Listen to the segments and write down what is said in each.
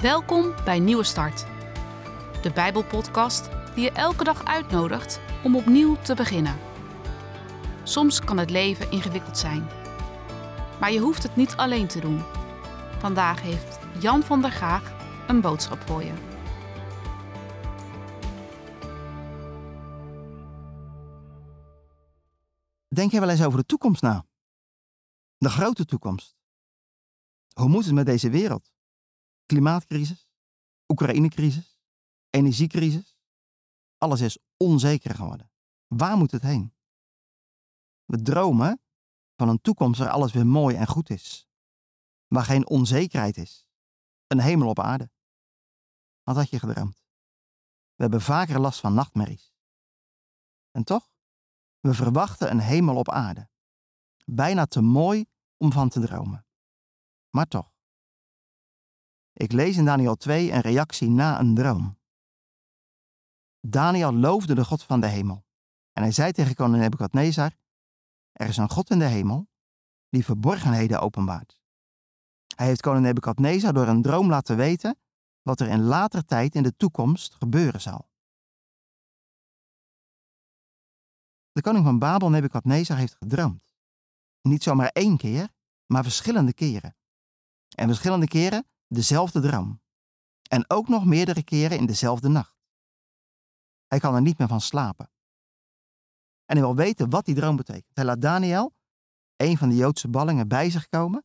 Welkom bij Nieuwe Start, de Bijbelpodcast die je elke dag uitnodigt om opnieuw te beginnen. Soms kan het leven ingewikkeld zijn, maar je hoeft het niet alleen te doen. Vandaag heeft Jan van der Gaag een boodschap voor je. Denk je wel eens over de toekomst na? De grote toekomst. Hoe moet het met deze wereld? Klimaatcrisis, Oekraïnecrisis, energiecrisis. Alles is onzeker geworden. Waar moet het heen? We dromen van een toekomst waar alles weer mooi en goed is. Waar geen onzekerheid is. Een hemel op aarde. Wat had je gedroomd? We hebben vaker last van nachtmerries. En toch? We verwachten een hemel op aarde. Bijna te mooi om van te dromen. Maar toch. Ik lees in Daniel 2 een reactie na een droom. Daniel loofde de God van de hemel. En hij zei tegen koning Nebukadnezar: Er is een God in de hemel die verborgenheden openbaart. Hij heeft koning Nebukadnezar door een droom laten weten wat er in later tijd in de toekomst gebeuren zal. De koning van Babel, Nebukadnezar, heeft gedroomd. Niet zomaar één keer, maar verschillende keren. En verschillende keren dezelfde droom. En ook nog meerdere keren in dezelfde nacht. Hij kan er niet meer van slapen. En hij wil weten wat die droom betekent. Hij laat Daniel, een van de Joodse ballingen, bij zich komen.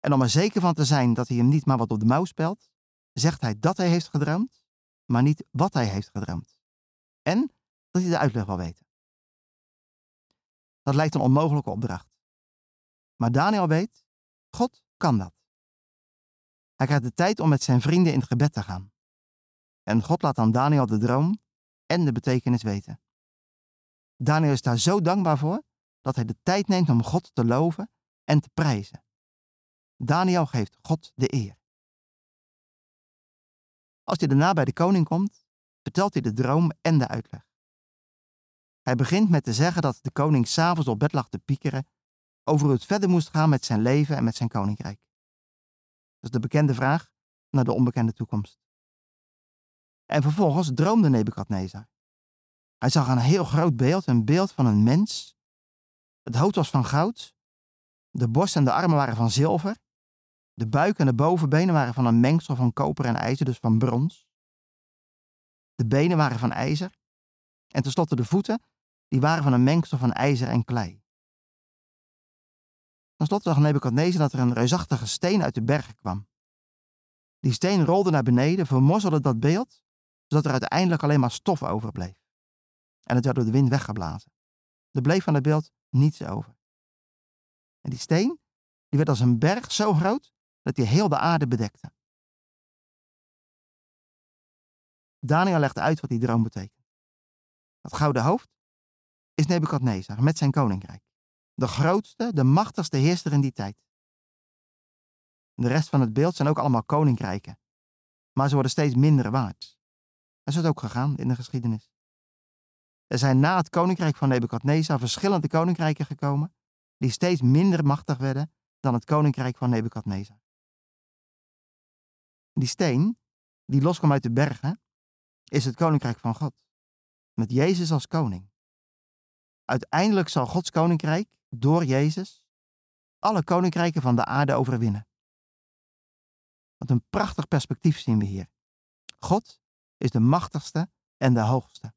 En om er zeker van te zijn dat hij hem niet maar wat op de mouw spelt, zegt hij dat hij heeft gedroomd, maar niet wat hij heeft gedroomd. En dat hij de uitleg wil weten. Dat lijkt een onmogelijke opdracht. Maar Daniel weet, God kan dat. Hij krijgt de tijd om met zijn vrienden in het gebed te gaan. En God laat dan Daniel de droom en de betekenis weten. Daniel is daar zo dankbaar voor dat hij de tijd neemt om God te loven en te prijzen. Daniel geeft God de eer. Als hij daarna bij de koning komt, vertelt hij de droom en de uitleg. Hij begint met te zeggen dat de koning s'avonds op bed lag te piekeren over hoe het verder moest gaan met zijn leven en met zijn koninkrijk. Dat is de bekende vraag naar de onbekende toekomst. En vervolgens droomde Nebukadnezar. Hij zag een heel groot beeld, een beeld van een mens. Het hoofd was van goud, de borst en de armen waren van zilver, de buik en de bovenbenen waren van een mengsel van koper en ijzer, dus van brons. De benen waren van ijzer en tenslotte de voeten, die waren van een mengsel van ijzer en klei. Ten slotte zag Nebukadnezar dat er een reusachtige steen uit de bergen kwam. Die steen rolde naar beneden, vermorzelde dat beeld, zodat er uiteindelijk alleen maar stof overbleef. En het werd door de wind weggeblazen. Er bleef van het beeld niets over. En die steen, die werd als een berg zo groot dat hij heel de aarde bedekte. Daniel legde uit wat die droom betekent. Dat gouden hoofd is Nebukadnezar met zijn koninkrijk de grootste, de machtigste heerser in die tijd. De rest van het beeld zijn ook allemaal koninkrijken, maar ze worden steeds minder waard. Zo is het ook gegaan in de geschiedenis. Er zijn na het koninkrijk van Nebukadnezar verschillende koninkrijken gekomen, die steeds minder machtig werden dan het koninkrijk van Nebukadnezar. Die steen, die loskwam uit de bergen, is het koninkrijk van God, met Jezus als koning. Uiteindelijk zal Gods koninkrijk door Jezus alle koninkrijken van de aarde overwinnen. Wat een prachtig perspectief zien we hier. God is de machtigste en de hoogste.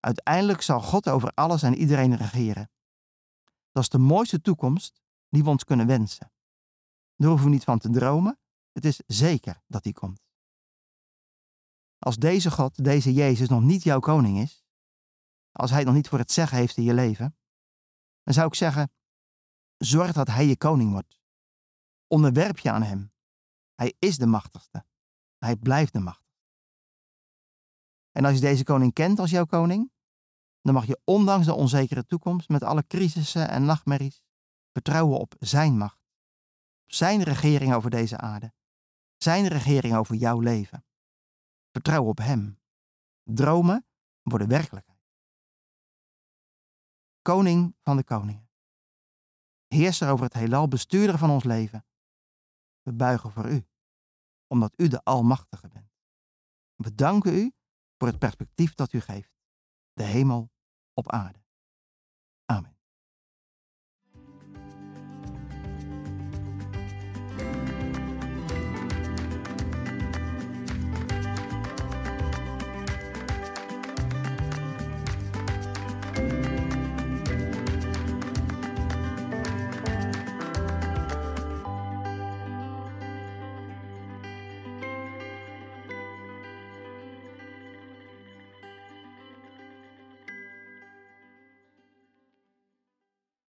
Uiteindelijk zal God over alles en iedereen regeren. Dat is de mooiste toekomst die we ons kunnen wensen. Daar hoeven we niet van te dromen, het is zeker dat die komt. Als deze God, deze Jezus, nog niet jouw koning is, als hij nog niet voor het zeggen heeft in je leven, dan zou ik zeggen, zorg dat hij je koning wordt. Onderwerp je aan hem. Hij is de machtigste. Hij blijft de machtigste. En als je deze koning kent als jouw koning, dan mag je ondanks de onzekere toekomst met alle crisissen en nachtmerries vertrouwen op zijn macht. Zijn regering over deze aarde. Zijn regering over jouw leven. Vertrouw op hem. Dromen worden werkelijkheid koning van de koningen. Heerser over het heelal, bestuurder van ons leven. We buigen voor u. omdat u de Almachtige bent. We danken u voor het perspectief dat u geeft. De hemel op aarde.